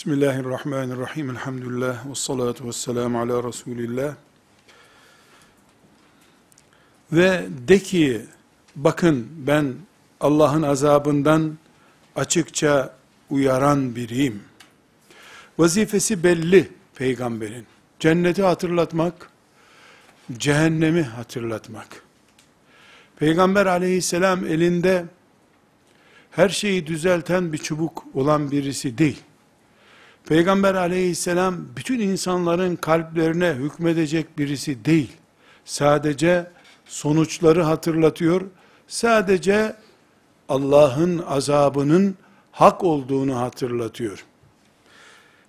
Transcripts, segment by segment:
Bismillahirrahmanirrahim. Elhamdülillah. Ve salatu ve selamu ala Resulillah. Ve de ki, bakın ben Allah'ın azabından açıkça uyaran biriyim. Vazifesi belli peygamberin. Cenneti hatırlatmak, cehennemi hatırlatmak. Peygamber aleyhisselam elinde her şeyi düzelten bir çubuk olan birisi değil. Peygamber aleyhisselam bütün insanların kalplerine hükmedecek birisi değil. Sadece sonuçları hatırlatıyor. Sadece Allah'ın azabının hak olduğunu hatırlatıyor.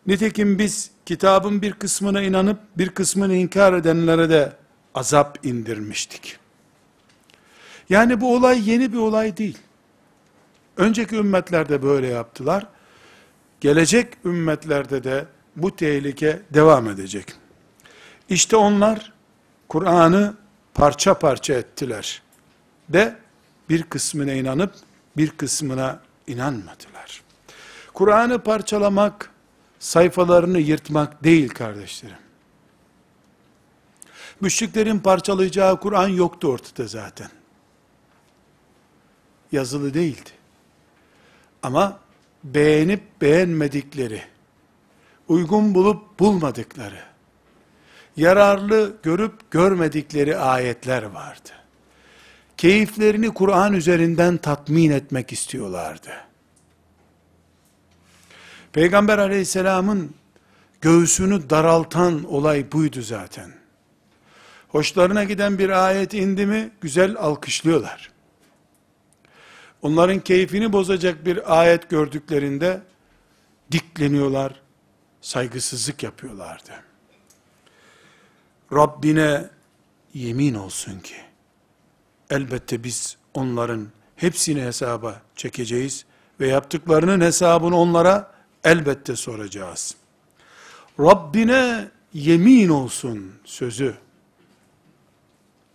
Nitekim biz kitabın bir kısmına inanıp bir kısmını inkar edenlere de azap indirmiştik. Yani bu olay yeni bir olay değil. Önceki ümmetlerde böyle yaptılar. Gelecek ümmetlerde de bu tehlike devam edecek. İşte onlar Kur'an'ı parça parça ettiler. De bir kısmına inanıp bir kısmına inanmadılar. Kur'an'ı parçalamak, sayfalarını yırtmak değil kardeşlerim. Müşriklerin parçalayacağı Kur'an yoktu ortada zaten. Yazılı değildi. Ama beğenip beğenmedikleri, uygun bulup bulmadıkları, yararlı görüp görmedikleri ayetler vardı. Keyiflerini Kur'an üzerinden tatmin etmek istiyorlardı. Peygamber aleyhisselamın göğsünü daraltan olay buydu zaten. Hoşlarına giden bir ayet indi mi güzel alkışlıyorlar. Onların keyfini bozacak bir ayet gördüklerinde dikleniyorlar, saygısızlık yapıyorlardı. Rabbine yemin olsun ki, elbette biz onların hepsini hesaba çekeceğiz ve yaptıklarının hesabını onlara elbette soracağız. Rabbine yemin olsun sözü,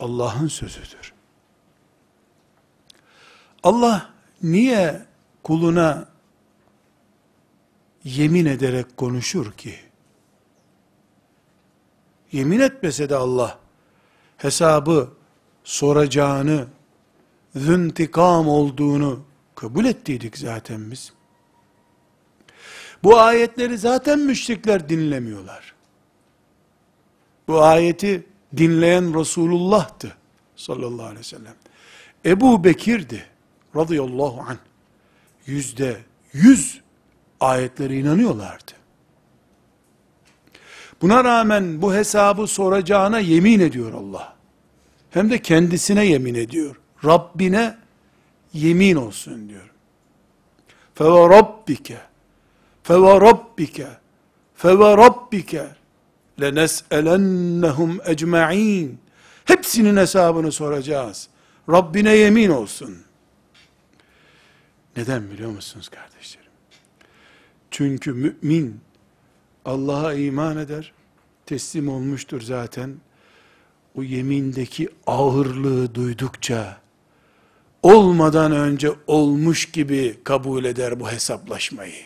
Allah'ın sözüdür. Allah niye kuluna yemin ederek konuşur ki? Yemin etmese de Allah hesabı soracağını, züntikam olduğunu kabul ettiydik zaten biz. Bu ayetleri zaten müşrikler dinlemiyorlar. Bu ayeti dinleyen Resulullah'tı sallallahu aleyhi ve sellem. Ebu Bekir'di radıyallahu anh yüzde yüz ayetlere inanıyorlardı. Buna rağmen bu hesabı soracağına yemin ediyor Allah. Hem de kendisine yemin ediyor. Rabbine yemin olsun diyor. Feve rabbike feve rabbike feve rabbike lenes'elennehum ecma'in hepsinin hesabını soracağız. Rabbine yemin olsun. Neden biliyor musunuz kardeşlerim? Çünkü mümin Allah'a iman eder, teslim olmuştur zaten. O yemindeki ağırlığı duydukça olmadan önce olmuş gibi kabul eder bu hesaplaşmayı.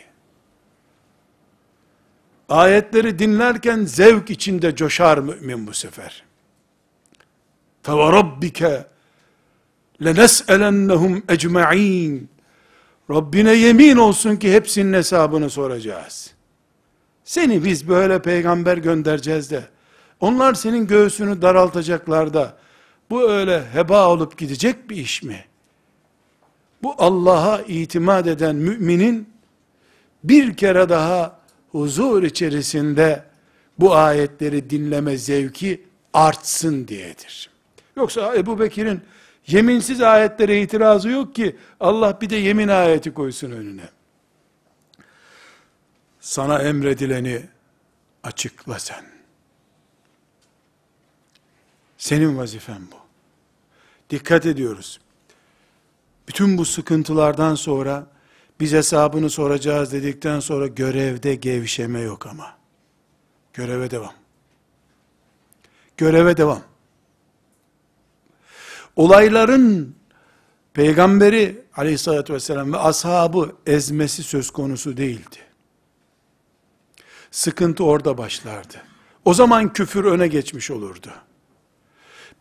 Ayetleri dinlerken zevk içinde coşar mümin bu sefer. فَوَرَبِّكَ لَنَسْأَلَنَّهُمْ اَجْمَعِينَ Rabbine yemin olsun ki hepsinin hesabını soracağız. Seni biz böyle peygamber göndereceğiz de, onlar senin göğsünü daraltacaklar da, bu öyle heba olup gidecek bir iş mi? Bu Allah'a itimat eden müminin, bir kere daha huzur içerisinde, bu ayetleri dinleme zevki artsın diyedir. Yoksa Ebu Bekir'in Yeminsiz ayetlere itirazı yok ki Allah bir de yemin ayeti koysun önüne. Sana emredileni açıkla sen. Senin vazifen bu. Dikkat ediyoruz. Bütün bu sıkıntılardan sonra biz hesabını soracağız dedikten sonra görevde gevşeme yok ama. Göreve devam. Göreve devam olayların peygamberi aleyhissalatü vesselam ve ashabı ezmesi söz konusu değildi. sıkıntı orada başlardı. O zaman küfür öne geçmiş olurdu.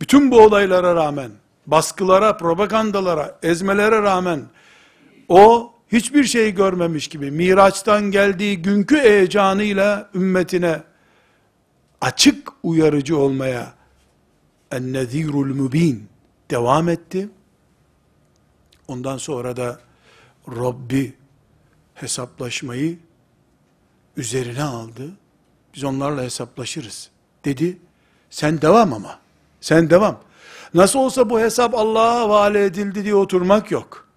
Bütün bu olaylara rağmen, baskılara, propagandalara, ezmelere rağmen, o hiçbir şey görmemiş gibi, Miraç'tan geldiği günkü heyecanıyla ümmetine açık uyarıcı olmaya, en-nezirul mübin devam etti. Ondan sonra da Rabbi hesaplaşmayı üzerine aldı. Biz onlarla hesaplaşırız dedi. Sen devam ama. Sen devam. Nasıl olsa bu hesap Allah'a havale edildi diye oturmak yok.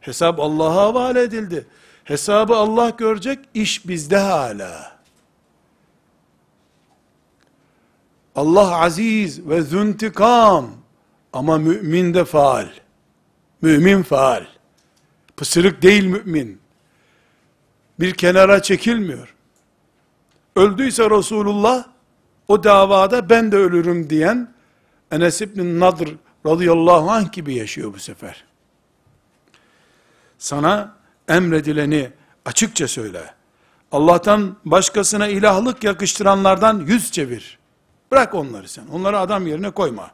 Hesap Allah'a havale edildi. Hesabı Allah görecek, iş bizde hala. Allah aziz ve züntikam ama mümin de faal. Mümin faal. Pısırık değil mümin. Bir kenara çekilmiyor. Öldüyse Resulullah o davada ben de ölürüm diyen Enes İbn Nadr radıyallahu anh gibi yaşıyor bu sefer. Sana emredileni açıkça söyle. Allah'tan başkasına ilahlık yakıştıranlardan yüz çevir. Bırak onları sen. Onları adam yerine koyma.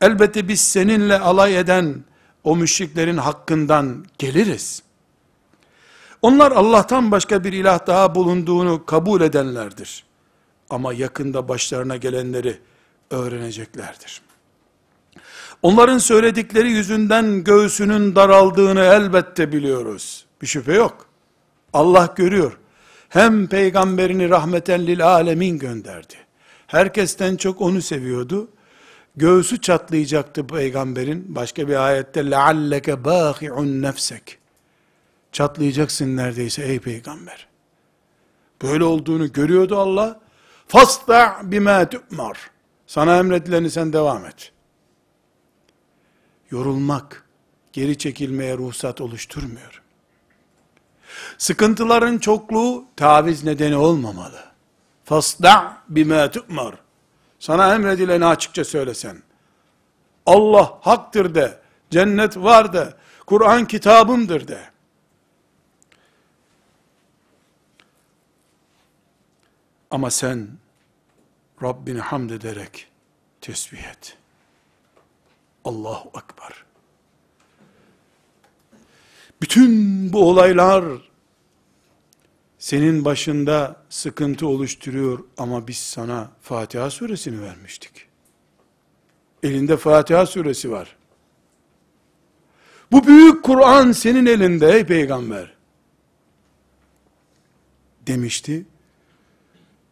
Elbette biz seninle alay eden o müşriklerin hakkından geliriz. Onlar Allah'tan başka bir ilah daha bulunduğunu kabul edenlerdir. Ama yakında başlarına gelenleri öğreneceklerdir. Onların söyledikleri yüzünden göğsünün daraldığını elbette biliyoruz. Bir şüphe yok. Allah görüyor. Hem peygamberini rahmeten lil alemin gönderdi. Herkesten çok onu seviyordu. Göğsü çatlayacaktı peygamberin. Başka bir ayette lealleke bâhi'un nefsek. Çatlayacaksın neredeyse ey peygamber. Böyle olduğunu görüyordu Allah. Fasta bima tu'mar. Sana emredileni sen devam et. Yorulmak, geri çekilmeye ruhsat oluşturmuyor. Sıkıntıların çokluğu taviz nedeni olmamalı. Fasda bima tu'mar. Sana emredileni açıkça söylesen. Allah haktır de, cennet var de, Kur'an kitabımdır de. Ama sen Rabbini hamd ederek tesbih et. Allahu Ekber. Bütün bu olaylar senin başında sıkıntı oluşturuyor ama biz sana Fatiha suresini vermiştik. Elinde Fatiha suresi var. Bu büyük Kur'an senin elinde ey peygamber. Demişti.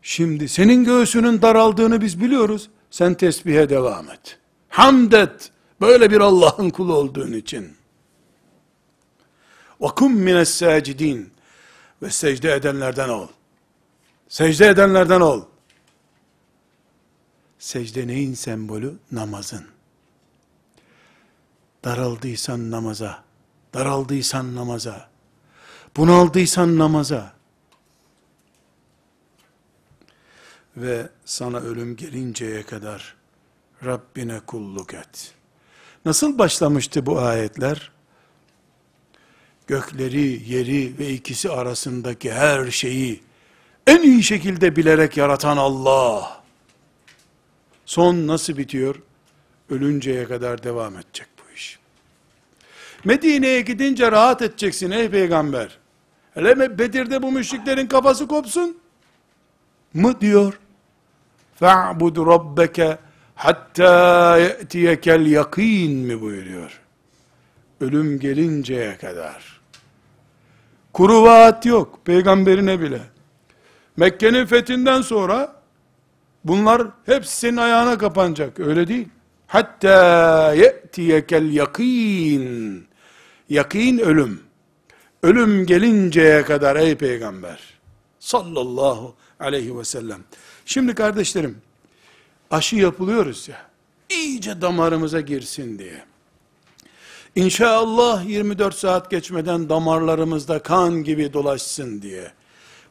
Şimdi senin göğsünün daraldığını biz biliyoruz. Sen tesbihe devam et. Hamd et. Böyle bir Allah'ın kulu olduğun için. وَكُمْ مِنَ السَّاجِد۪ينَ ve secde edenlerden ol. Secde edenlerden ol. Secde neyin sembolü? Namazın. Daraldıysan namaza, daraldıysan namaza, bunaldıysan namaza, ve sana ölüm gelinceye kadar Rabbine kulluk et. Nasıl başlamıştı bu ayetler? Gökleri, yeri ve ikisi arasındaki her şeyi en iyi şekilde bilerek yaratan Allah. Son nasıl bitiyor? Ölünceye kadar devam edecek bu iş. Medine'ye gidince rahat edeceksin ey peygamber. Hele Bedir'de bu müşriklerin kafası kopsun mı diyor? فَاعْبُدْ رَبَّكَ hatta ye'tiyekel yakin mi buyuruyor. Ölüm gelinceye kadar. Kuru vaat yok peygamberine bile. Mekke'nin fethinden sonra bunlar hepsi senin ayağına kapanacak. Öyle değil. Hatta ye'tiyekel yakin. Yakin ölüm. Ölüm gelinceye kadar ey peygamber. Sallallahu aleyhi ve sellem. Şimdi kardeşlerim, aşı yapılıyoruz ya, iyice damarımıza girsin diye. İnşallah 24 saat geçmeden damarlarımızda kan gibi dolaşsın diye.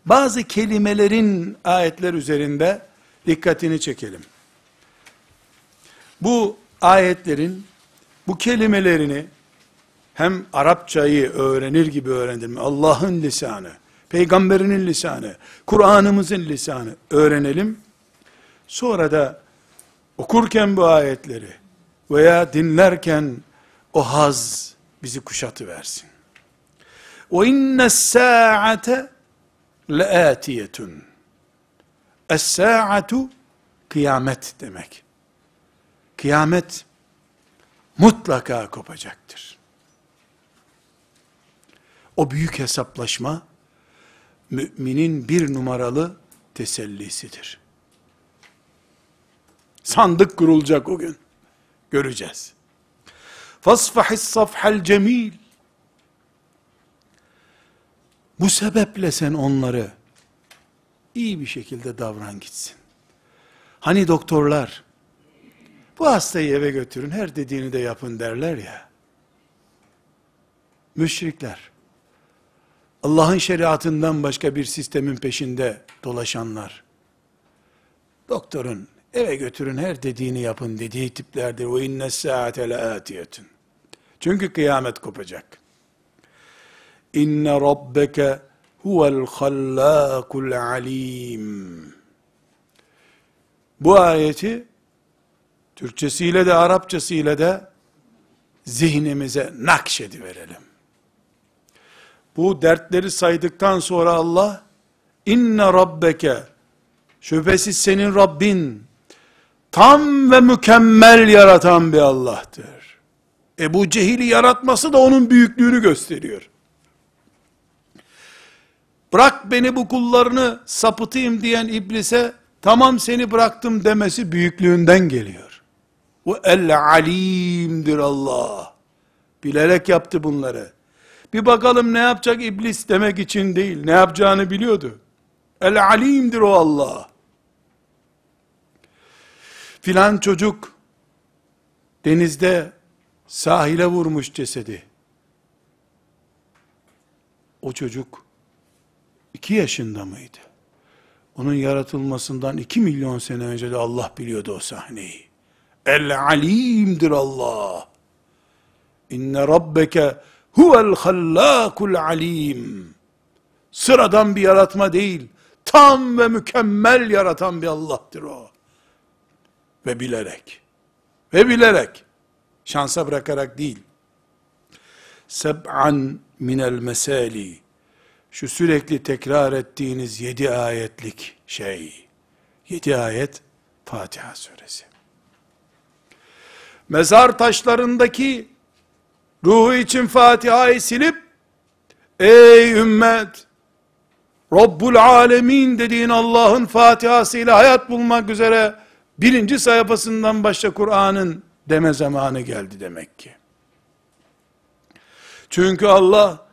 Bazı kelimelerin ayetler üzerinde dikkatini çekelim. Bu ayetlerin bu kelimelerini hem Arapçayı öğrenir gibi öğrendim. Allah'ın lisanı, peygamberinin lisanı, Kur'an'ımızın lisanı öğrenelim. Sonra da okurken bu ayetleri veya dinlerken o haz bizi kuşatı versin. O inne saate leatiyetun. Es-sa'atu kıyamet demek. Kıyamet mutlaka kopacaktır. O büyük hesaplaşma müminin bir numaralı tesellisidir. Sandık kurulacak o gün. Göreceğiz. Fasfahis safhal cemil. Bu sebeple sen onları iyi bir şekilde davran gitsin. Hani doktorlar, bu hastayı eve götürün, her dediğini de yapın derler ya. Müşrikler, Allah'ın şeriatından başka bir sistemin peşinde dolaşanlar, doktorun eve götürün her dediğini yapın dediği tiplerdir. O inne saate leatiyetun. Çünkü kıyamet kopacak. İnne rabbeke huvel hallâkul alim. Bu ayeti Türkçesiyle de Arapçasıyla da zihnimize nakşediverelim. Bu dertleri saydıktan sonra Allah inne rabbeke şüphesiz senin Rabbin tam ve mükemmel yaratan bir Allah'tır. Ebu Cehil'i yaratması da onun büyüklüğünü gösteriyor. Bırak beni bu kullarını sapıtayım diyen iblise tamam seni bıraktım demesi büyüklüğünden geliyor. Bu el alimdir Allah. Bilerek yaptı bunları. Bir bakalım ne yapacak iblis demek için değil. Ne yapacağını biliyordu. El alimdir o Allah. Filan çocuk denizde sahile vurmuş cesedi. O çocuk iki yaşında mıydı? Onun yaratılmasından iki milyon sene önce de Allah biliyordu o sahneyi. El alimdir Allah. İnne rabbeke huvel hallâkul alim. Sıradan bir yaratma değil, tam ve mükemmel yaratan bir Allah'tır o. Ve bilerek, ve bilerek, şansa bırakarak değil. Seb'an minel mesali, şu sürekli tekrar ettiğiniz yedi ayetlik şey, yedi ayet Fatiha suresi. Mezar taşlarındaki ruhu için Fatiha'yı silip, ey ümmet, Rabbul Alemin dediğin Allah'ın Fatihası ile hayat bulmak üzere birinci sayfasından başla Kur'an'ın deme zamanı geldi demek ki. Çünkü Allah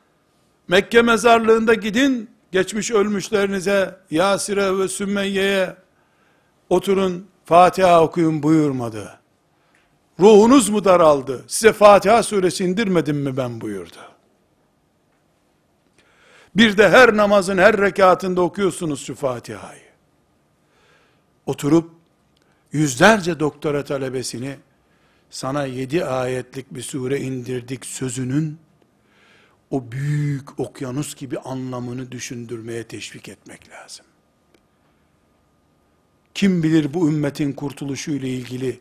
Mekke mezarlığında gidin, geçmiş ölmüşlerinize, Yasir'e ve Sümeyye'ye oturun, Fatiha okuyun buyurmadı. Ruhunuz mu daraldı? Size Fatiha suresi indirmedim mi ben buyurdu. Bir de her namazın her rekatında okuyorsunuz şu Fatiha'yı. Oturup yüzlerce doktora talebesini sana yedi ayetlik bir sure indirdik sözünün o büyük okyanus gibi anlamını düşündürmeye teşvik etmek lazım. Kim bilir bu ümmetin kurtuluşu ile ilgili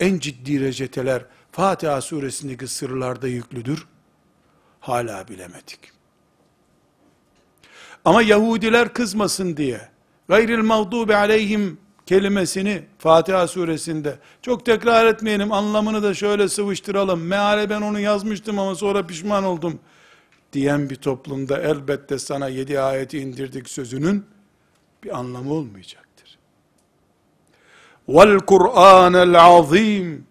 en ciddi reçeteler Fatiha suresindeki sırlarda yüklüdür. Hala bilemedik. Ama Yahudiler kızmasın diye gayril mağdubi aleyhim kelimesini Fatiha suresinde çok tekrar etmeyelim anlamını da şöyle sıvıştıralım. Meale ben onu yazmıştım ama sonra pişman oldum diyen bir toplumda elbette sana yedi ayeti indirdik sözünün bir anlamı olmayacaktır. Vel Kur'anel azim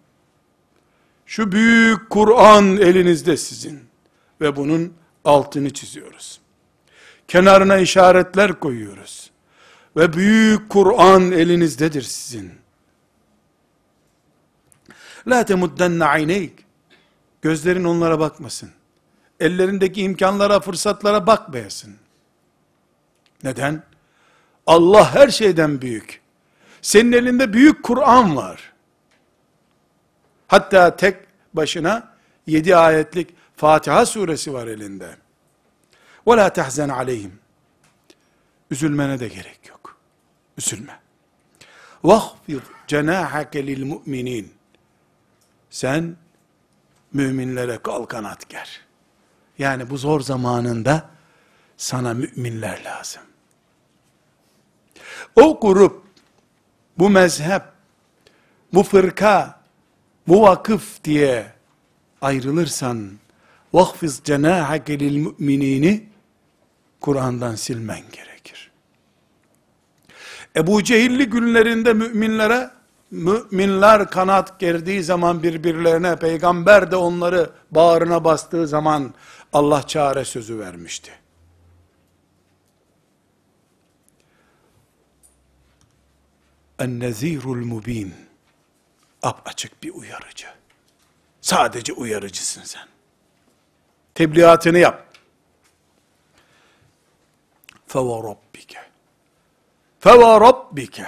şu büyük Kur'an elinizde sizin ve bunun altını çiziyoruz. Kenarına işaretler koyuyoruz Ve büyük Kur'an elinizdedir sizin. La temuddenne ayneyk. Gözlerin onlara bakmasın ellerindeki imkanlara, fırsatlara bakmayasın. Neden? Allah her şeyden büyük. Senin elinde büyük Kur'an var. Hatta tek başına yedi ayetlik Fatiha suresi var elinde. وَلَا تَحْزَنْ عَلَيْهِمْ Üzülmene de gerek yok. Üzülme. Vahfid cenahake lil müminin. Sen müminlere kal kanat ger. Yani bu zor zamanında sana müminler lazım. O grup, bu mezhep, bu fırka, bu vakıf diye ayrılırsan, vahfiz cenahake lil müminini Kur'an'dan silmen gerek. Ebu Cehilli günlerinde müminlere, müminler kanat gerdiği zaman birbirlerine, peygamber de onları bağrına bastığı zaman Allah çare sözü vermişti. En-nezirul mubin. Ap açık bir uyarıcı. Sadece uyarıcısın sen. Tebliğatını yap. Feve rabbike.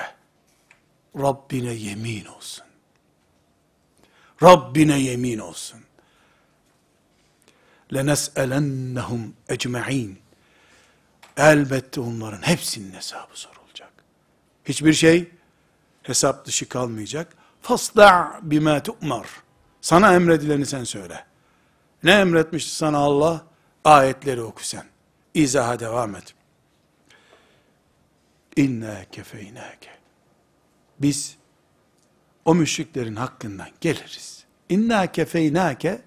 Rabbine yemin olsun. Rabbine yemin olsun. Lenes'elennehum ecma'in. Elbette onların hepsinin hesabı sorulacak. Hiçbir şey hesap dışı kalmayacak. Fasda' bima tu'mar. Sana emredileni sen söyle. Ne emretmişti sana Allah? Ayetleri oku sen. İzaha devam et. İnna kefeynake. Biz o müşriklerin hakkından geliriz. İnna kefeynake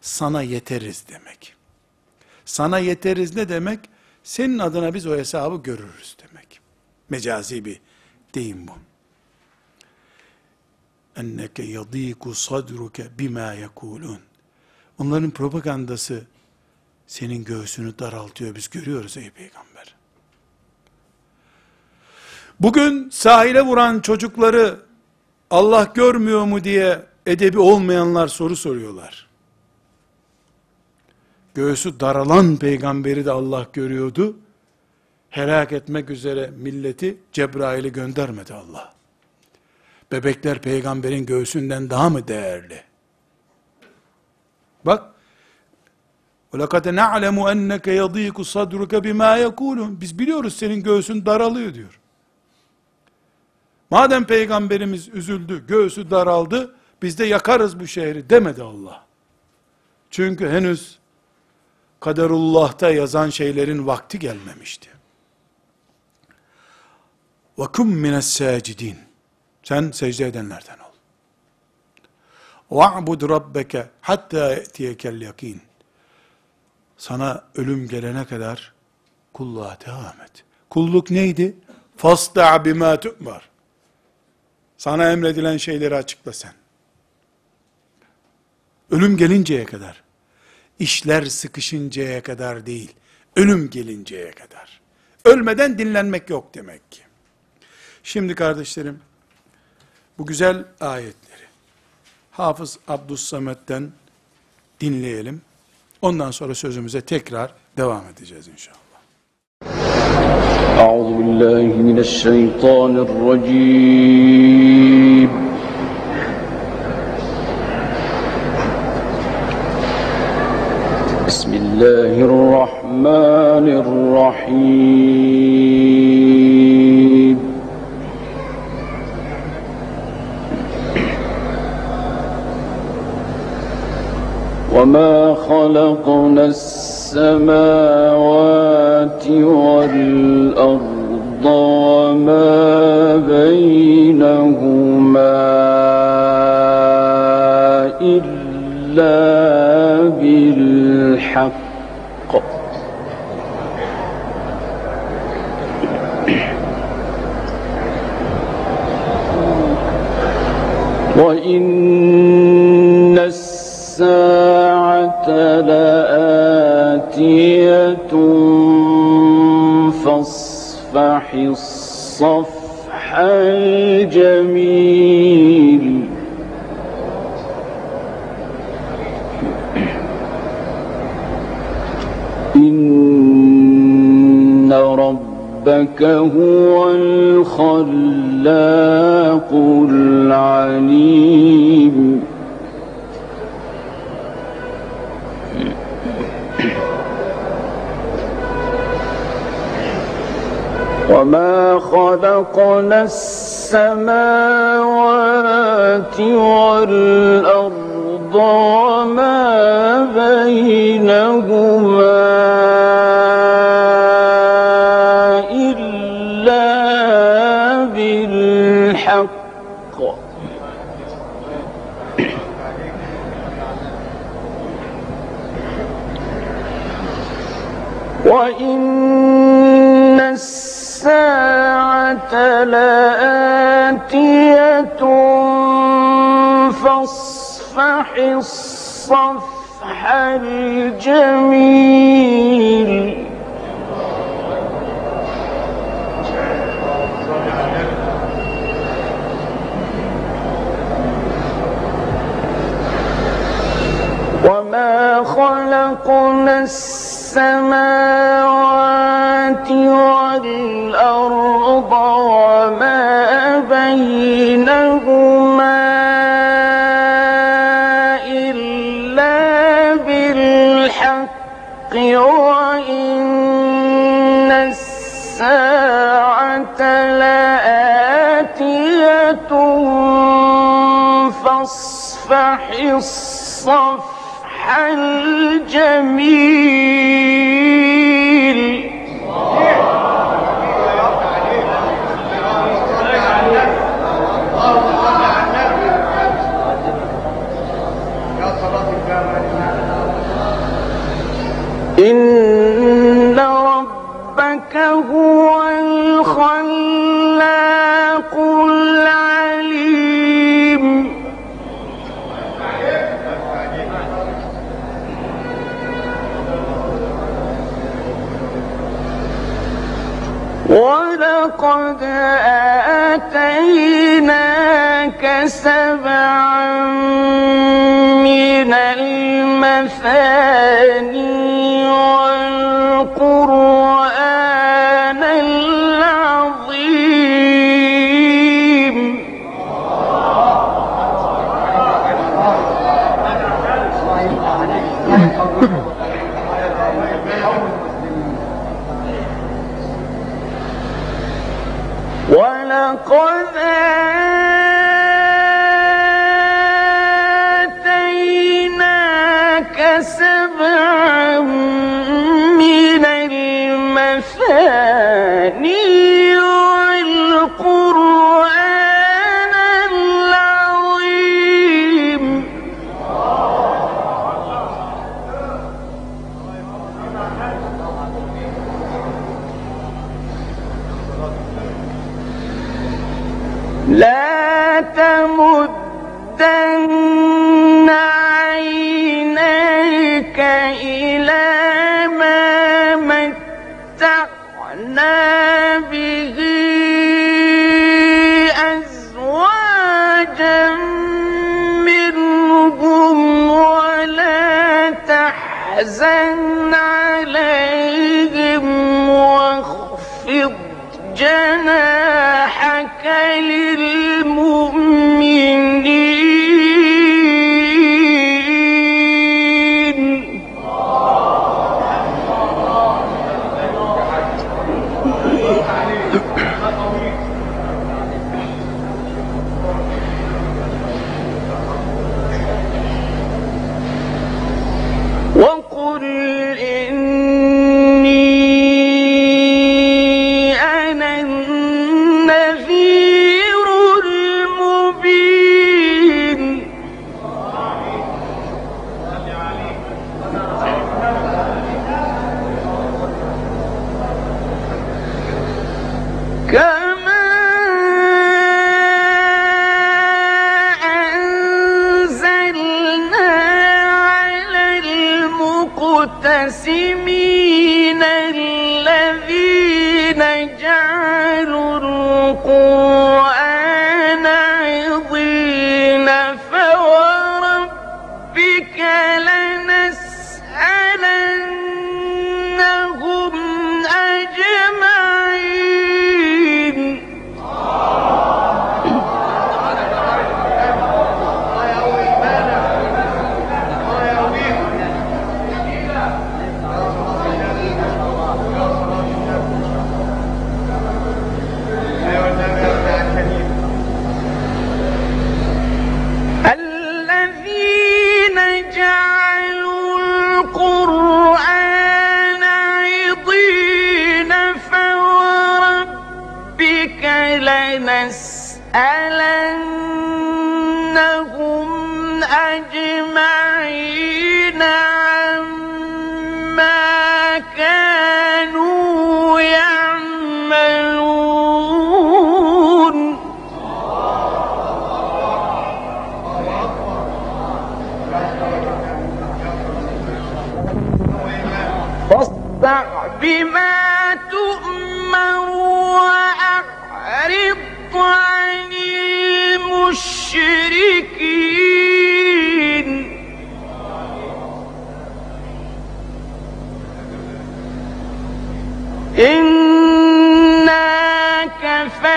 sana yeteriz demek. Sana yeteriz ne demek? Senin adına biz o hesabı görürüz demek. Mecazi bir deyim bu. Enneke yadiku sadruke bima yekulun. Onların propagandası senin göğsünü daraltıyor. Biz görüyoruz ey peygamber. Bugün sahile vuran çocukları Allah görmüyor mu diye edebi olmayanlar soru soruyorlar. Göğsü daralan peygamberi de Allah görüyordu. Helak etmek üzere milleti Cebrail'i göndermedi Allah. Bebekler peygamberin göğsünden daha mı değerli? Bak, وَلَقَدْ نَعْلَمُ اَنَّكَ يَضِيكُ صَدْرُكَ بِمَا يَكُولُونَ Biz biliyoruz senin göğsün daralıyor diyor. Madem peygamberimiz üzüldü, göğsü daraldı, biz de yakarız bu şehri demedi Allah. Çünkü henüz kaderullah'ta yazan şeylerin vakti gelmemişti. وَكُمْ مِنَ السَّاجِدِينَ Sen secde edenlerden ol. وَعْبُدْ رَبَّكَ hatta يَأْتِيَكَ الْيَقِينَ Sana ölüm gelene kadar kulluğa devam et. Kulluk neydi? فَاسْتَعْ بِمَا تُؤْمَرْ sana emredilen şeyleri açıkla sen. Ölüm gelinceye kadar. işler sıkışıncaya kadar değil. Ölüm gelinceye kadar. Ölmeden dinlenmek yok demek ki. Şimdi kardeşlerim, bu güzel ayetleri Hafız Abdüssamet'ten dinleyelim. Ondan sonra sözümüze tekrar devam edeceğiz inşallah. أعوذ بالله من الشيطان الرجيم. بسم الله الرحمن الرحيم. وما خلقنا السماوات والأرض وما بينهما إلا بالحق وإن الساعة لآتية فاصفح الصفح الجميل. إن ربك هو الخلاق العليم. وما خلقنا السماوات والأرض وما بينهما إلا بالحق وإن لآتية فاصفح الصفح الجميل. وما خلقنا السماوات والأرض جميل. إن قد آتيناك سبعا من المثاني أخذها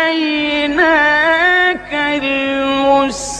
وكفيناك المستهزئين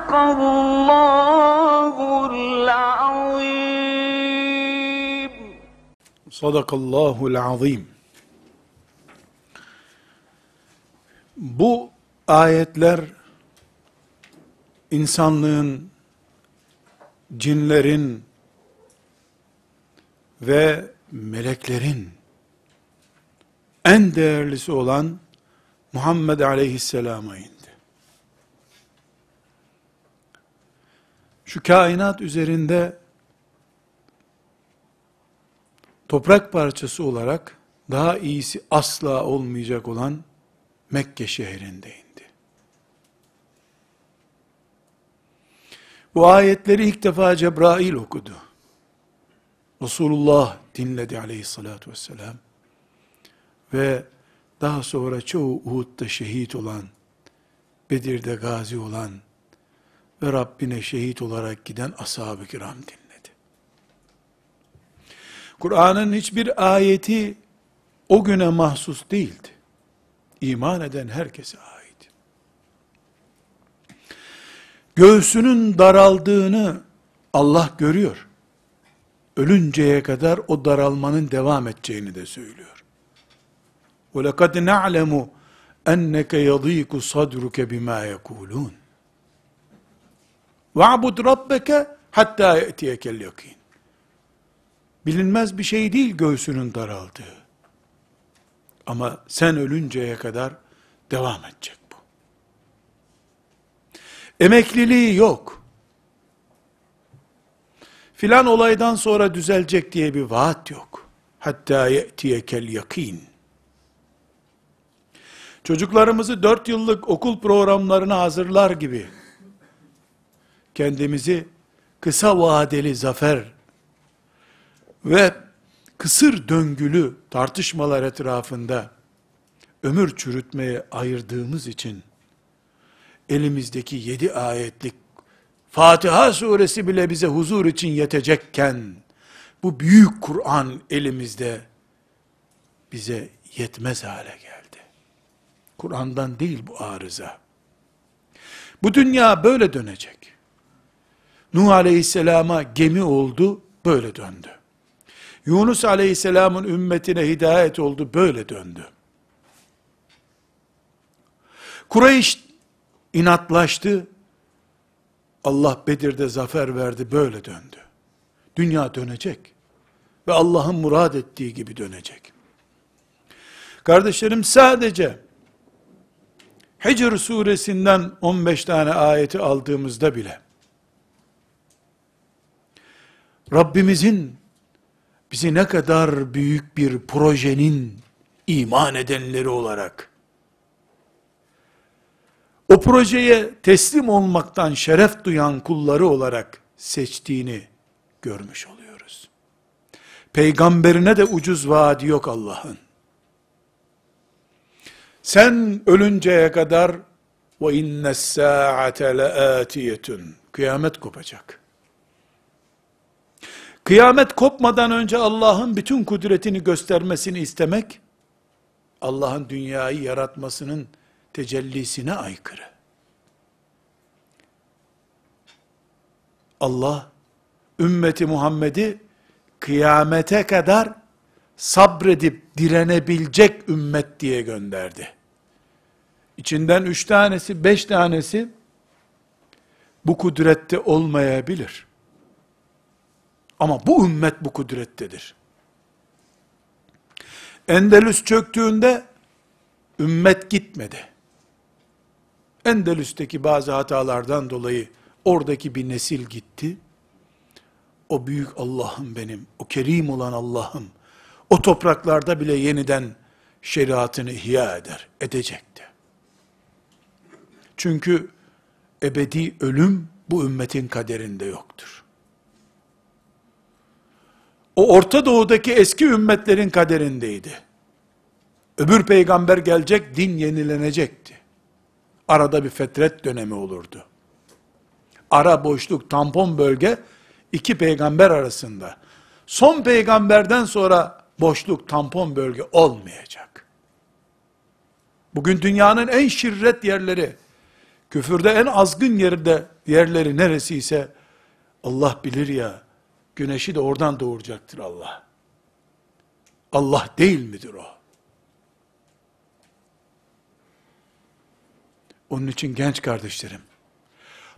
Sadakallahul-azim. Sadakallahul-azim. Bu ayetler insanlığın, cinlerin ve meleklerin en değerlisi olan Muhammed Aleyhisselam'a indi. Şu kainat üzerinde toprak parçası olarak daha iyisi asla olmayacak olan Mekke şehrinde indi. Bu ayetleri ilk defa Cebrail okudu. Resulullah dinledi aleyhissalatü vesselam. Ve daha sonra çoğu Uhud'da şehit olan, Bedir'de gazi olan ve Rabbine şehit olarak giden ashab-ı kiram dinledi. Kur'an'ın hiçbir ayeti o güne mahsus değildi. İman eden herkese ait. Göğsünün daraldığını Allah görüyor. Ölünceye kadar o daralmanın devam edeceğini de söylüyor. وَلَقَدْ نَعْلَمُ اَنَّكَ يَضِيكُ صَدْرُكَ بِمَا يَقُولُونَ وَعْبُدْ رَبَّكَ hatta يَأْتِيَكَ الْيَقِينَ Bilinmez bir şey değil göğsünün daraldığı. Ama sen ölünceye kadar devam edecek bu. Emekliliği yok. Filan olaydan sonra düzelecek diye bir vaat yok. Hatta ye'tiyekel yakin. Çocuklarımızı dört yıllık okul programlarına hazırlar gibi kendimizi kısa vadeli zafer ve kısır döngülü tartışmalar etrafında ömür çürütmeye ayırdığımız için elimizdeki yedi ayetlik Fatiha suresi bile bize huzur için yetecekken bu büyük Kur'an elimizde bize yetmez hale geldi. Kur'an'dan değil bu arıza. Bu dünya böyle dönecek. Nuh aleyhisselama gemi oldu, böyle döndü. Yunus aleyhisselamın ümmetine hidayet oldu, böyle döndü. Kureyş inatlaştı, Allah Bedir'de zafer verdi, böyle döndü. Dünya dönecek ve Allah'ın murad ettiği gibi dönecek. Kardeşlerim sadece Hicr suresinden 15 tane ayeti aldığımızda bile Rabbimizin bizi ne kadar büyük bir projenin iman edenleri olarak o projeye teslim olmaktan şeref duyan kulları olarak seçtiğini görmüş oluyoruz. Peygamberine de ucuz vaadi yok Allah'ın. Sen ölünceye kadar ve inne saate leatiyetun. Kıyamet kopacak. Kıyamet kopmadan önce Allah'ın bütün kudretini göstermesini istemek, Allah'ın dünyayı yaratmasının tecellisine aykırı. Allah, ümmeti Muhammed'i kıyamete kadar sabredip direnebilecek ümmet diye gönderdi. İçinden üç tanesi, beş tanesi bu kudrette olmayabilir. Ama bu ümmet bu kudrettedir. Endelüs çöktüğünde ümmet gitmedi. Endelüs'teki bazı hatalardan dolayı oradaki bir nesil gitti. O büyük Allah'ım benim, o kerim olan Allah'ım, o topraklarda bile yeniden şeriatını ihya eder, edecekti. Çünkü ebedi ölüm bu ümmetin kaderinde yoktur. O Orta Doğu'daki eski ümmetlerin kaderindeydi. Öbür peygamber gelecek, din yenilenecekti. Arada bir fetret dönemi olurdu. Ara boşluk, tampon bölge, iki peygamber arasında. Son peygamberden sonra boşluk, tampon bölge olmayacak. Bugün dünyanın en şirret yerleri, küfürde en azgın yerde yerleri neresi ise Allah bilir ya, güneşi de oradan doğuracaktır Allah. Allah değil midir o? Onun için genç kardeşlerim,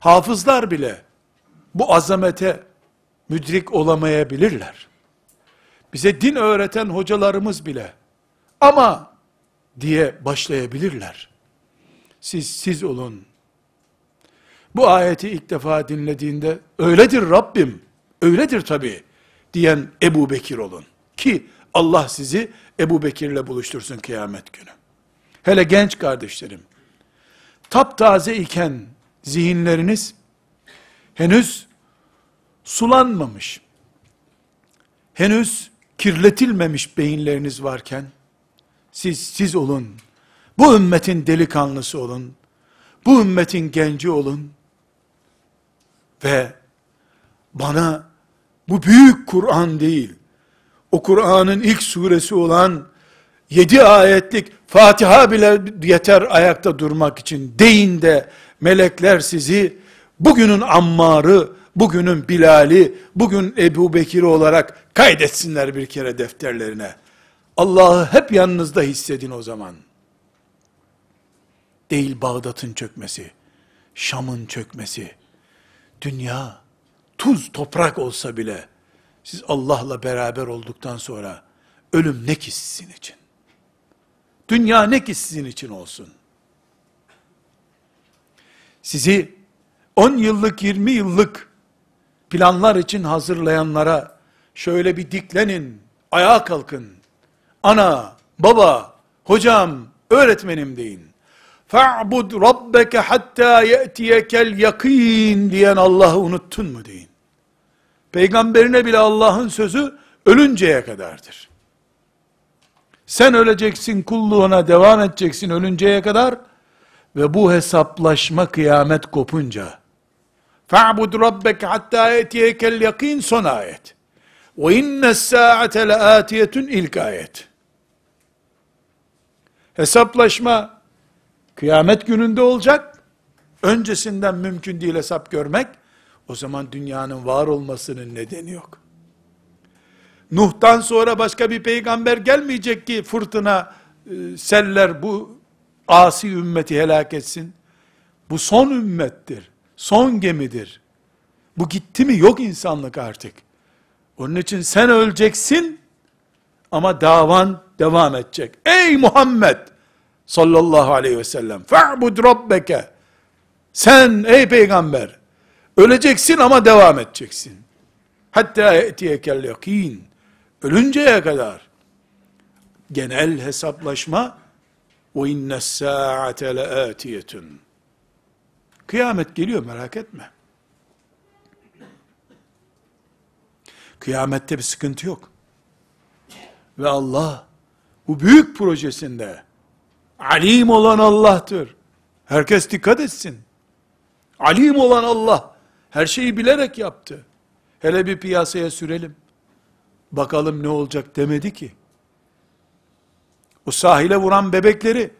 hafızlar bile bu azamete müdrik olamayabilirler. Bize din öğreten hocalarımız bile ama diye başlayabilirler. Siz siz olun. Bu ayeti ilk defa dinlediğinde öyledir Rabbim, öyledir tabi diyen Ebu Bekir olun. Ki Allah sizi Ebu Bekir'le buluştursun kıyamet günü. Hele genç kardeşlerim, taptaze iken zihinleriniz henüz sulanmamış, henüz kirletilmemiş beyinleriniz varken, siz siz olun, bu ümmetin delikanlısı olun, bu ümmetin genci olun ve bana bu büyük Kur'an değil, o Kur'an'ın ilk suresi olan yedi ayetlik Fatiha bile yeter ayakta durmak için deyin de melekler sizi bugünün Ammar'ı, bugünün Bilal'i, bugün Ebu Bekir'i olarak kaydetsinler bir kere defterlerine. Allah'ı hep yanınızda hissedin o zaman. Değil Bağdat'ın çökmesi, Şam'ın çökmesi, dünya tuz toprak olsa bile siz Allah'la beraber olduktan sonra ölüm ne ki sizin için? Dünya ne ki sizin için olsun? Sizi 10 yıllık 20 yıllık planlar için hazırlayanlara şöyle bir diklenin, ayağa kalkın. Ana, baba, hocam, öğretmenim deyin. Fa'bud rabbeke hatta ye'tiyekel yakin diyen Allah'ı unuttun mu deyin. Peygamberine bile Allah'ın sözü ölünceye kadardır. Sen öleceksin, kulluğuna devam edeceksin ölünceye kadar ve bu hesaplaşma kıyamet kopunca فَعْبُدْ رَبَّكَ حَتَّى يَتِيَكَ الْيَقِينَ son ayet. وَاِنَّ السَّاعَةَ لَآتِيَةٌ ilk ayet. Hesaplaşma kıyamet gününde olacak. Öncesinden mümkün değil hesap görmek. O zaman dünyanın var olmasının nedeni yok. Nuh'tan sonra başka bir peygamber gelmeyecek ki fırtına, e, seller bu asi ümmeti helak etsin. Bu son ümmettir. Son gemidir. Bu gitti mi yok insanlık artık. Onun için sen öleceksin ama davan devam edecek. Ey Muhammed sallallahu aleyhi ve sellem fa'bud rabbeke sen ey peygamber öleceksin ama devam edeceksin. Hatta etiyekel yakin. Ölünceye kadar. Genel hesaplaşma ve inne saate leatiyetun. Kıyamet geliyor merak etme. Kıyamette bir sıkıntı yok. Ve Allah bu büyük projesinde alim olan Allah'tır. Herkes dikkat etsin. Alim olan Allah her şeyi bilerek yaptı. Hele bir piyasaya sürelim. Bakalım ne olacak demedi ki. O sahile vuran bebekleri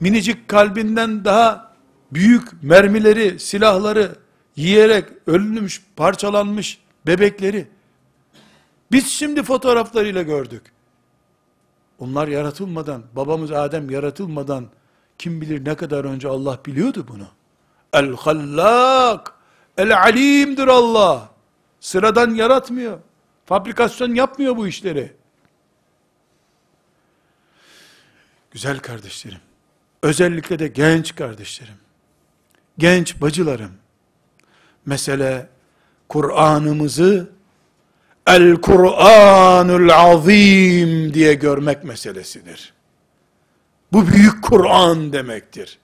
minicik kalbinden daha büyük mermileri, silahları yiyerek ölmüş, parçalanmış bebekleri biz şimdi fotoğraflarıyla gördük. Onlar yaratılmadan, babamız Adem yaratılmadan kim bilir ne kadar önce Allah biliyordu bunu. El-Hallak, El-Alim'dir Allah. Sıradan yaratmıyor. Fabrikasyon yapmıyor bu işleri. Güzel kardeşlerim. Özellikle de genç kardeşlerim. Genç bacılarım. Mesele Kur'an'ımızı El Kur'anul Azim diye görmek meselesidir. Bu büyük Kur'an demektir.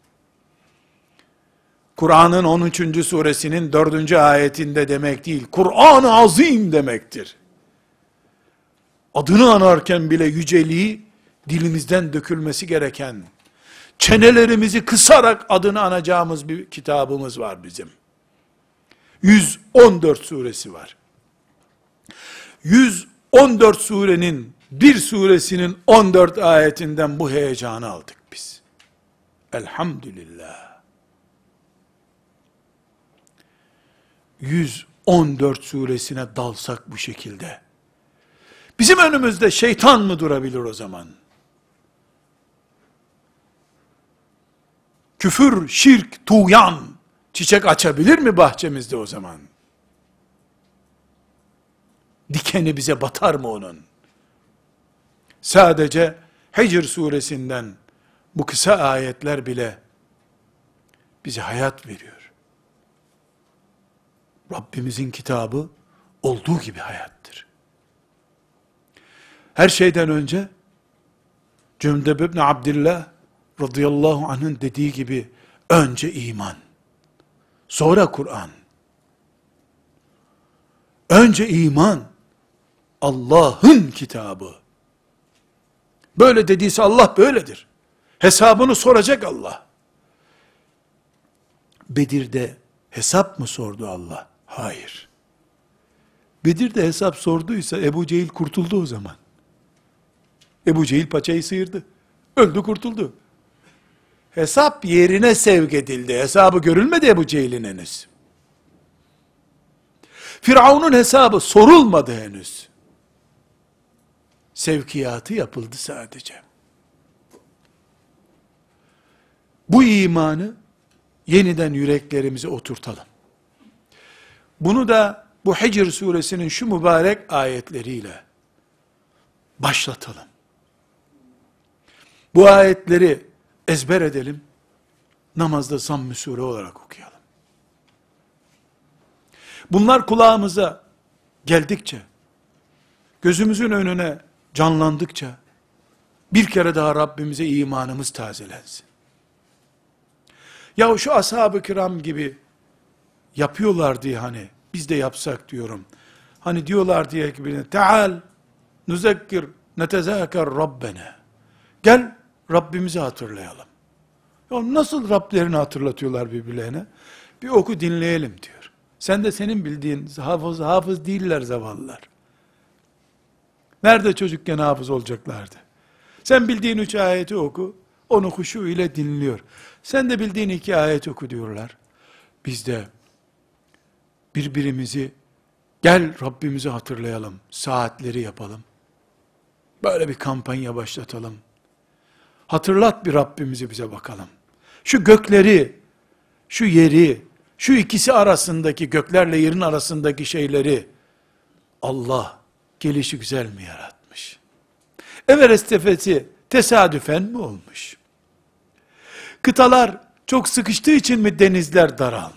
Kur'an'ın 13. suresinin 4. ayetinde demek değil, Kur'an-ı Azim demektir. Adını anarken bile yüceliği dilimizden dökülmesi gereken, çenelerimizi kısarak adını anacağımız bir kitabımız var bizim. 114 suresi var. 114 surenin bir suresinin 14 ayetinden bu heyecanı aldık biz. Elhamdülillah. 114 suresine dalsak bu şekilde. Bizim önümüzde şeytan mı durabilir o zaman? Küfür, şirk, tuğyan çiçek açabilir mi bahçemizde o zaman? Dikeni bize batar mı onun? Sadece Hicr suresinden bu kısa ayetler bile bize hayat veriyor. Rabbimizin kitabı olduğu gibi hayattır. Her şeyden önce Cümdeb ibn Abdillah radıyallahu anh'ın dediği gibi önce iman, sonra Kur'an. Önce iman, Allah'ın kitabı. Böyle dediyse Allah böyledir. Hesabını soracak Allah. Bedir'de hesap mı sordu Allah? Hayır. Bedir'de hesap sorduysa Ebu Cehil kurtuldu o zaman. Ebu Cehil paçayı sıyırdı. Öldü kurtuldu. Hesap yerine sevk edildi. Hesabı görülmedi Ebu Cehil'in henüz. Firavun'un hesabı sorulmadı henüz. Sevkiyatı yapıldı sadece. Bu imanı yeniden yüreklerimize oturtalım. Bunu da bu Hicr suresinin şu mübarek ayetleriyle başlatalım. Bu ayetleri ezber edelim. Namazda zamm-ı sure olarak okuyalım. Bunlar kulağımıza geldikçe, gözümüzün önüne canlandıkça, bir kere daha Rabbimize imanımız tazelensin. Ya şu ashab-ı kiram gibi yapıyorlar diye hani, biz de yapsak diyorum. Hani diyorlar diye ki birine, Teal, nuzekkir, netezâker Rabbena. Gel, Rabbimizi hatırlayalım. Ya nasıl Rablerini hatırlatıyorlar birbirlerine? Bir oku dinleyelim diyor. Sen de senin bildiğin hafız, hafız değiller zavallılar. Nerede çocukken hafız olacaklardı? Sen bildiğin üç ayeti oku, onu huşu ile dinliyor. Sen de bildiğin iki ayet oku diyorlar. Biz de birbirimizi gel Rabbimizi hatırlayalım, saatleri yapalım. Böyle bir kampanya başlatalım. Hatırlat bir Rabbimizi bize bakalım. Şu gökleri, şu yeri, şu ikisi arasındaki göklerle yerin arasındaki şeyleri Allah gelişi güzel mi yaratmış? Everest tepesi tesadüfen mi olmuş? Kıtalar çok sıkıştığı için mi denizler daralmış?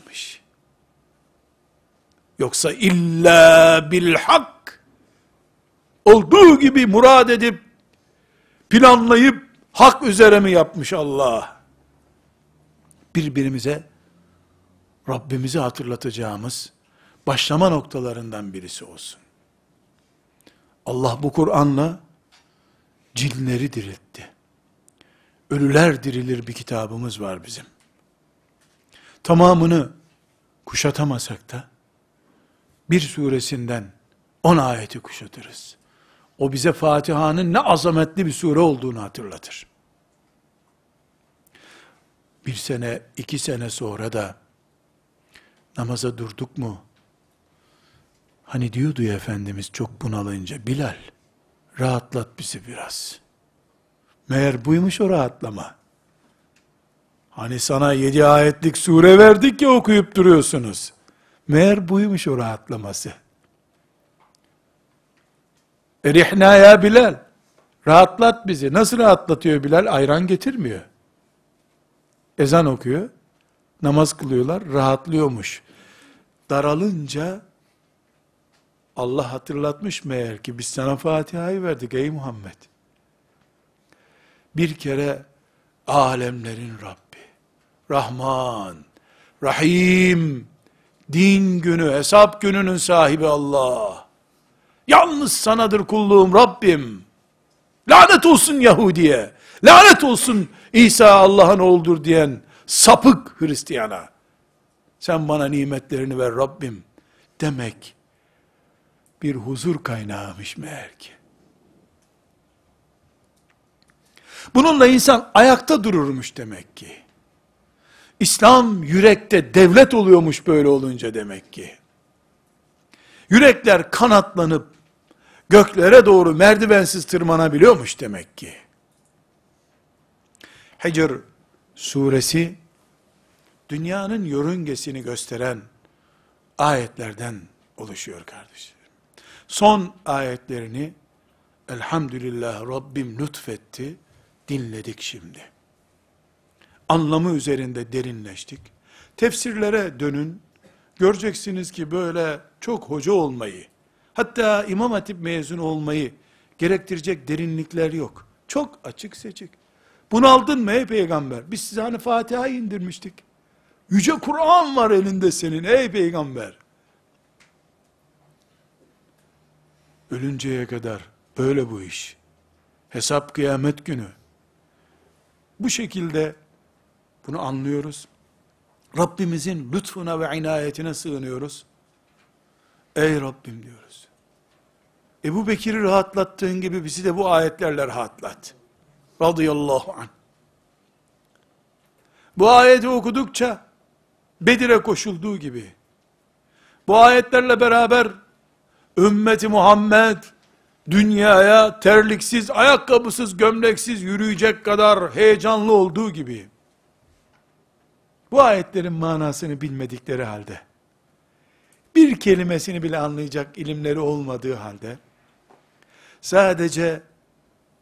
Yoksa illa bil hak olduğu gibi murad edip planlayıp hak üzere mi yapmış Allah? Birbirimize Rabbimizi hatırlatacağımız başlama noktalarından birisi olsun. Allah bu Kur'an'la cinleri diriltti. Ölüler dirilir bir kitabımız var bizim. Tamamını kuşatamasak da bir suresinden on ayeti kuşatırız. O bize Fatiha'nın ne azametli bir sure olduğunu hatırlatır. Bir sene, iki sene sonra da namaza durduk mu? Hani diyordu ya Efendimiz çok bunalınca, Bilal, rahatlat bizi biraz. Meğer buymuş o rahatlama. Hani sana yedi ayetlik sure verdik ya okuyup duruyorsunuz. Meğer buymuş o rahatlaması. Erihna ya Bilal. Rahatlat bizi. Nasıl rahatlatıyor Bilal? Ayran getirmiyor. Ezan okuyor. Namaz kılıyorlar. Rahatlıyormuş. Daralınca Allah hatırlatmış meğer ki biz sana Fatiha'yı verdik ey Muhammed. Bir kere alemlerin Rabbi, Rahman, Rahim, din günü, hesap gününün sahibi Allah. Yalnız sanadır kulluğum Rabbim. Lanet olsun Yahudiye. Lanet olsun İsa Allah'ın oğludur diyen sapık Hristiyana. Sen bana nimetlerini ver Rabbim demek bir huzur kaynağıymış meğer ki. Bununla insan ayakta dururmuş demek ki. İslam yürekte devlet oluyormuş böyle olunca demek ki. Yürekler kanatlanıp göklere doğru merdivensiz tırmanabiliyormuş demek ki. Hicr suresi dünyanın yörüngesini gösteren ayetlerden oluşuyor kardeşlerim. Son ayetlerini Elhamdülillah Rabbim lütfetti dinledik şimdi. Anlamı üzerinde derinleştik. Tefsirlere dönün. Göreceksiniz ki böyle çok hoca olmayı, hatta İmam Hatip mezunu olmayı gerektirecek derinlikler yok. Çok açık seçik. Bunu aldın mı ey peygamber? Biz size hani Fatiha'yı indirmiştik. Yüce Kur'an var elinde senin ey peygamber. Ölünceye kadar böyle bu iş. Hesap kıyamet günü. Bu şekilde bunu anlıyoruz. Rabbimizin lütfuna ve inayetine sığınıyoruz. Ey Rabbim diyoruz. Ebu Bekir'i rahatlattığın gibi bizi de bu ayetlerle rahatlat. Radıyallahu anh. Bu ayeti okudukça Bedir'e koşulduğu gibi bu ayetlerle beraber ümmeti Muhammed dünyaya terliksiz, ayakkabısız, gömleksiz yürüyecek kadar heyecanlı olduğu gibi bu ayetlerin manasını bilmedikleri halde bir kelimesini bile anlayacak ilimleri olmadığı halde sadece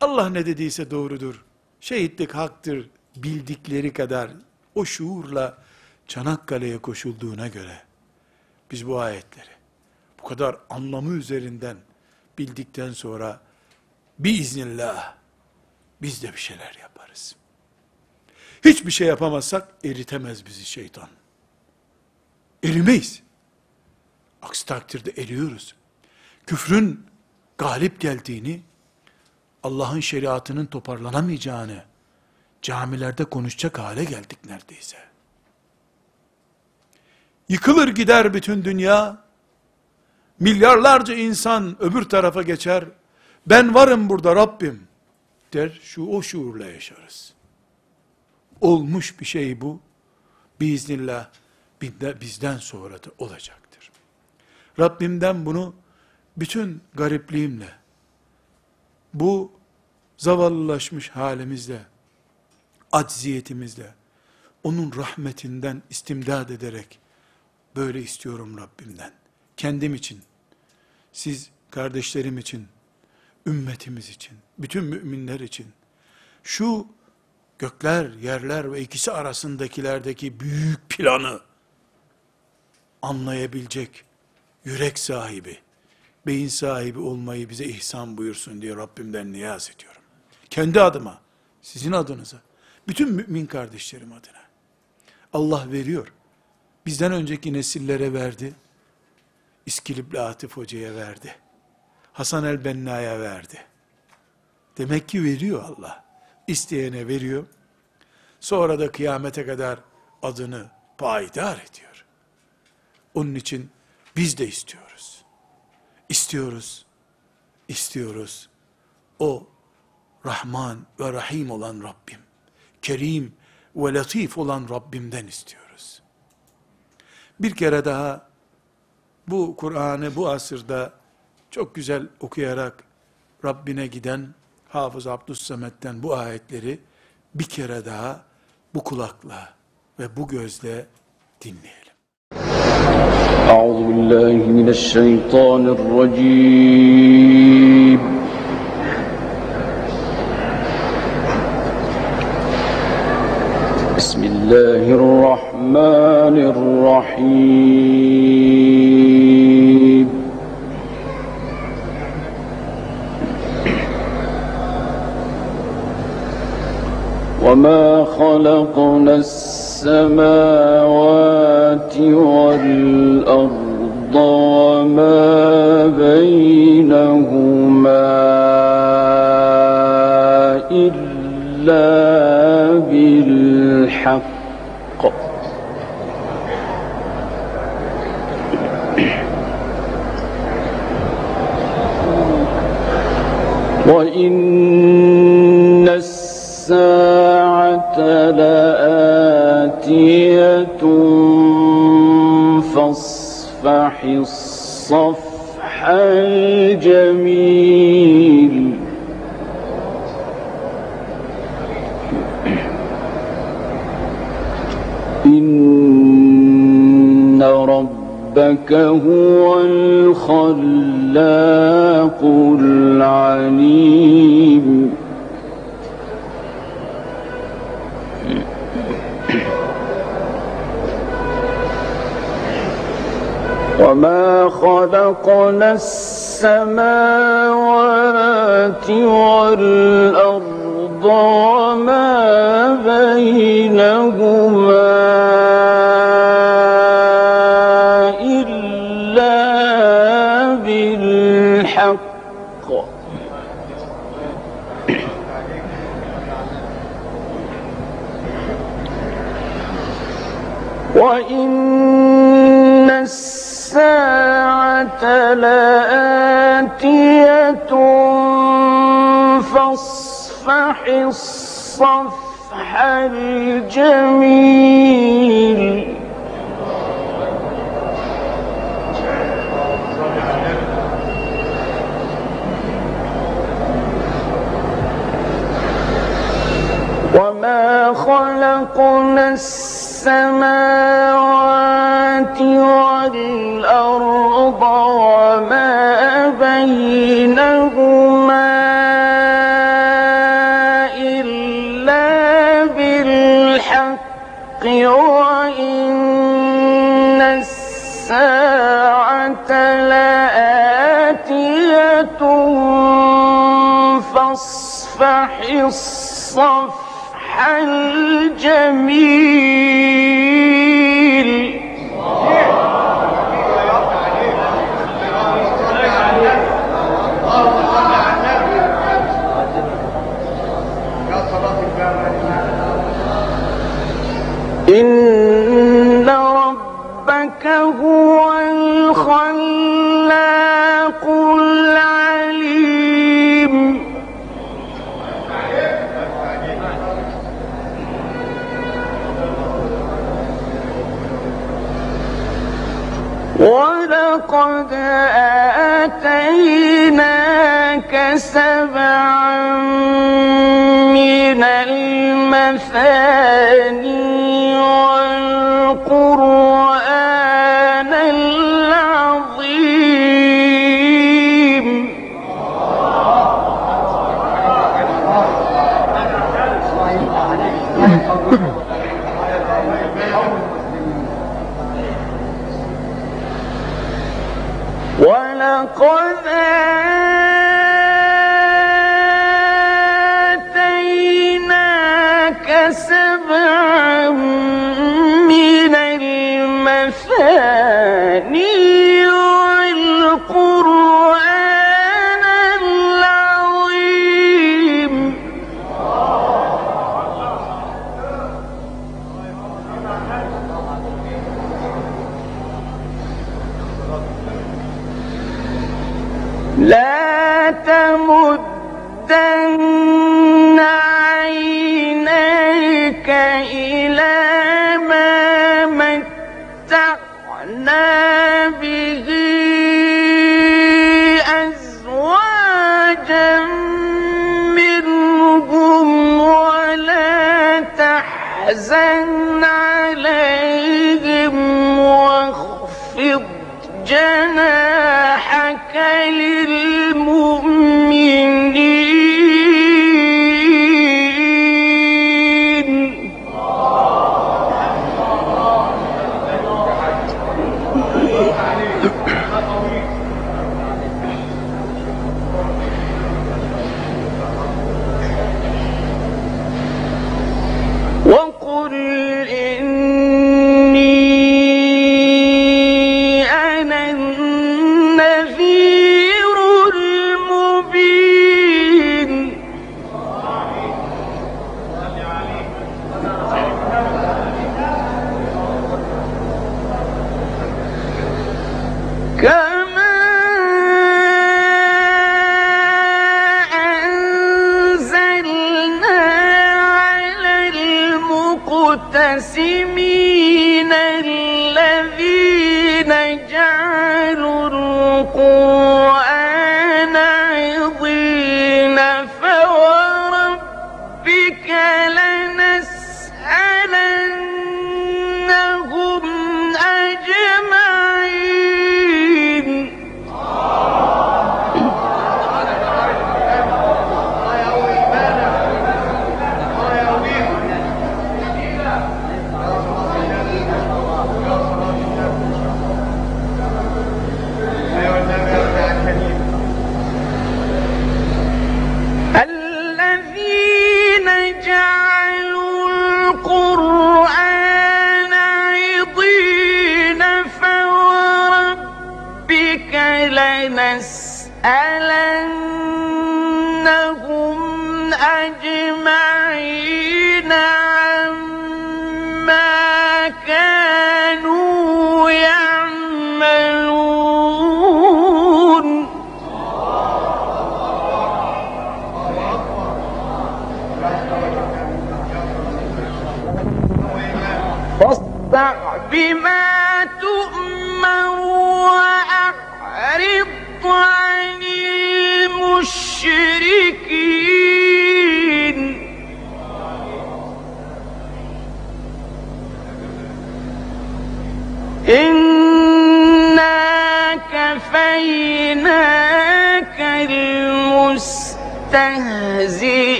Allah ne dediyse doğrudur, şehitlik haktır bildikleri kadar o şuurla Çanakkale'ye koşulduğuna göre biz bu ayetleri bu kadar anlamı üzerinden bildikten sonra biiznillah biz de bir şeyler yaparız. Hiçbir şey yapamazsak eritemez bizi şeytan. Erimeyiz. Aksi takdirde eriyoruz. Küfrün galip geldiğini, Allah'ın şeriatının toparlanamayacağını camilerde konuşacak hale geldik neredeyse. Yıkılır gider bütün dünya, milyarlarca insan öbür tarafa geçer, ben varım burada Rabbim der, şu o şuurla yaşarız. Olmuş bir şey bu, biiznillah bizden sonra da olacaktır. Rabbimden bunu bütün garipliğimle, bu zavallılaşmış halimizle, acziyetimizle, onun rahmetinden istimdad ederek, böyle istiyorum Rabbimden. Kendim için, siz kardeşlerim için, ümmetimiz için, bütün müminler için, şu gökler, yerler ve ikisi arasındakilerdeki büyük planı anlayabilecek yürek sahibi, beyin sahibi olmayı bize ihsan buyursun diye Rabbimden niyaz ediyorum. Kendi adıma, sizin adınıza, bütün mümin kardeşlerim adına. Allah veriyor. Bizden önceki nesillere verdi. İskilipli Atif Hoca'ya verdi. Hasan el Benna'ya verdi. Demek ki veriyor Allah. İsteyene veriyor. Sonra da kıyamete kadar adını payidar ediyor. Onun için biz de istiyoruz. İstiyoruz. İstiyoruz. O Rahman ve Rahim olan Rabbim, Kerim ve Latif olan Rabbimden istiyoruz. Bir kere daha bu Kur'an'ı bu asırda çok güzel okuyarak Rabbine giden Hafız Abdüssamet'ten bu ayetleri bir kere daha bu kulakla ve bu gözle dinleyelim. Euzu billahi mineşşeytanirracim. السماوات والأرض وما بينهما إلا بالحق. وإن الساعة لآتية فاصفح الصفح الجميل. إن ربك هو الخلاق العليم. وما خلقنا السماوات والأرض وما بينهما لآتية فاصفح الصفح الجميل. وما خلقنا السماوات أن إن ربك هو الخلاق العليم ولقد آتيناك سبعا من المثاني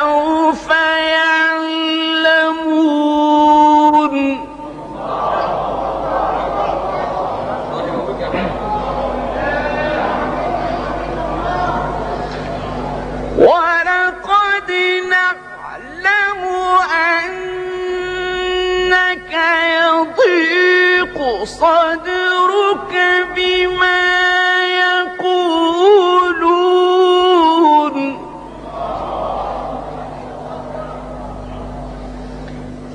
سوف يعلم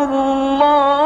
الله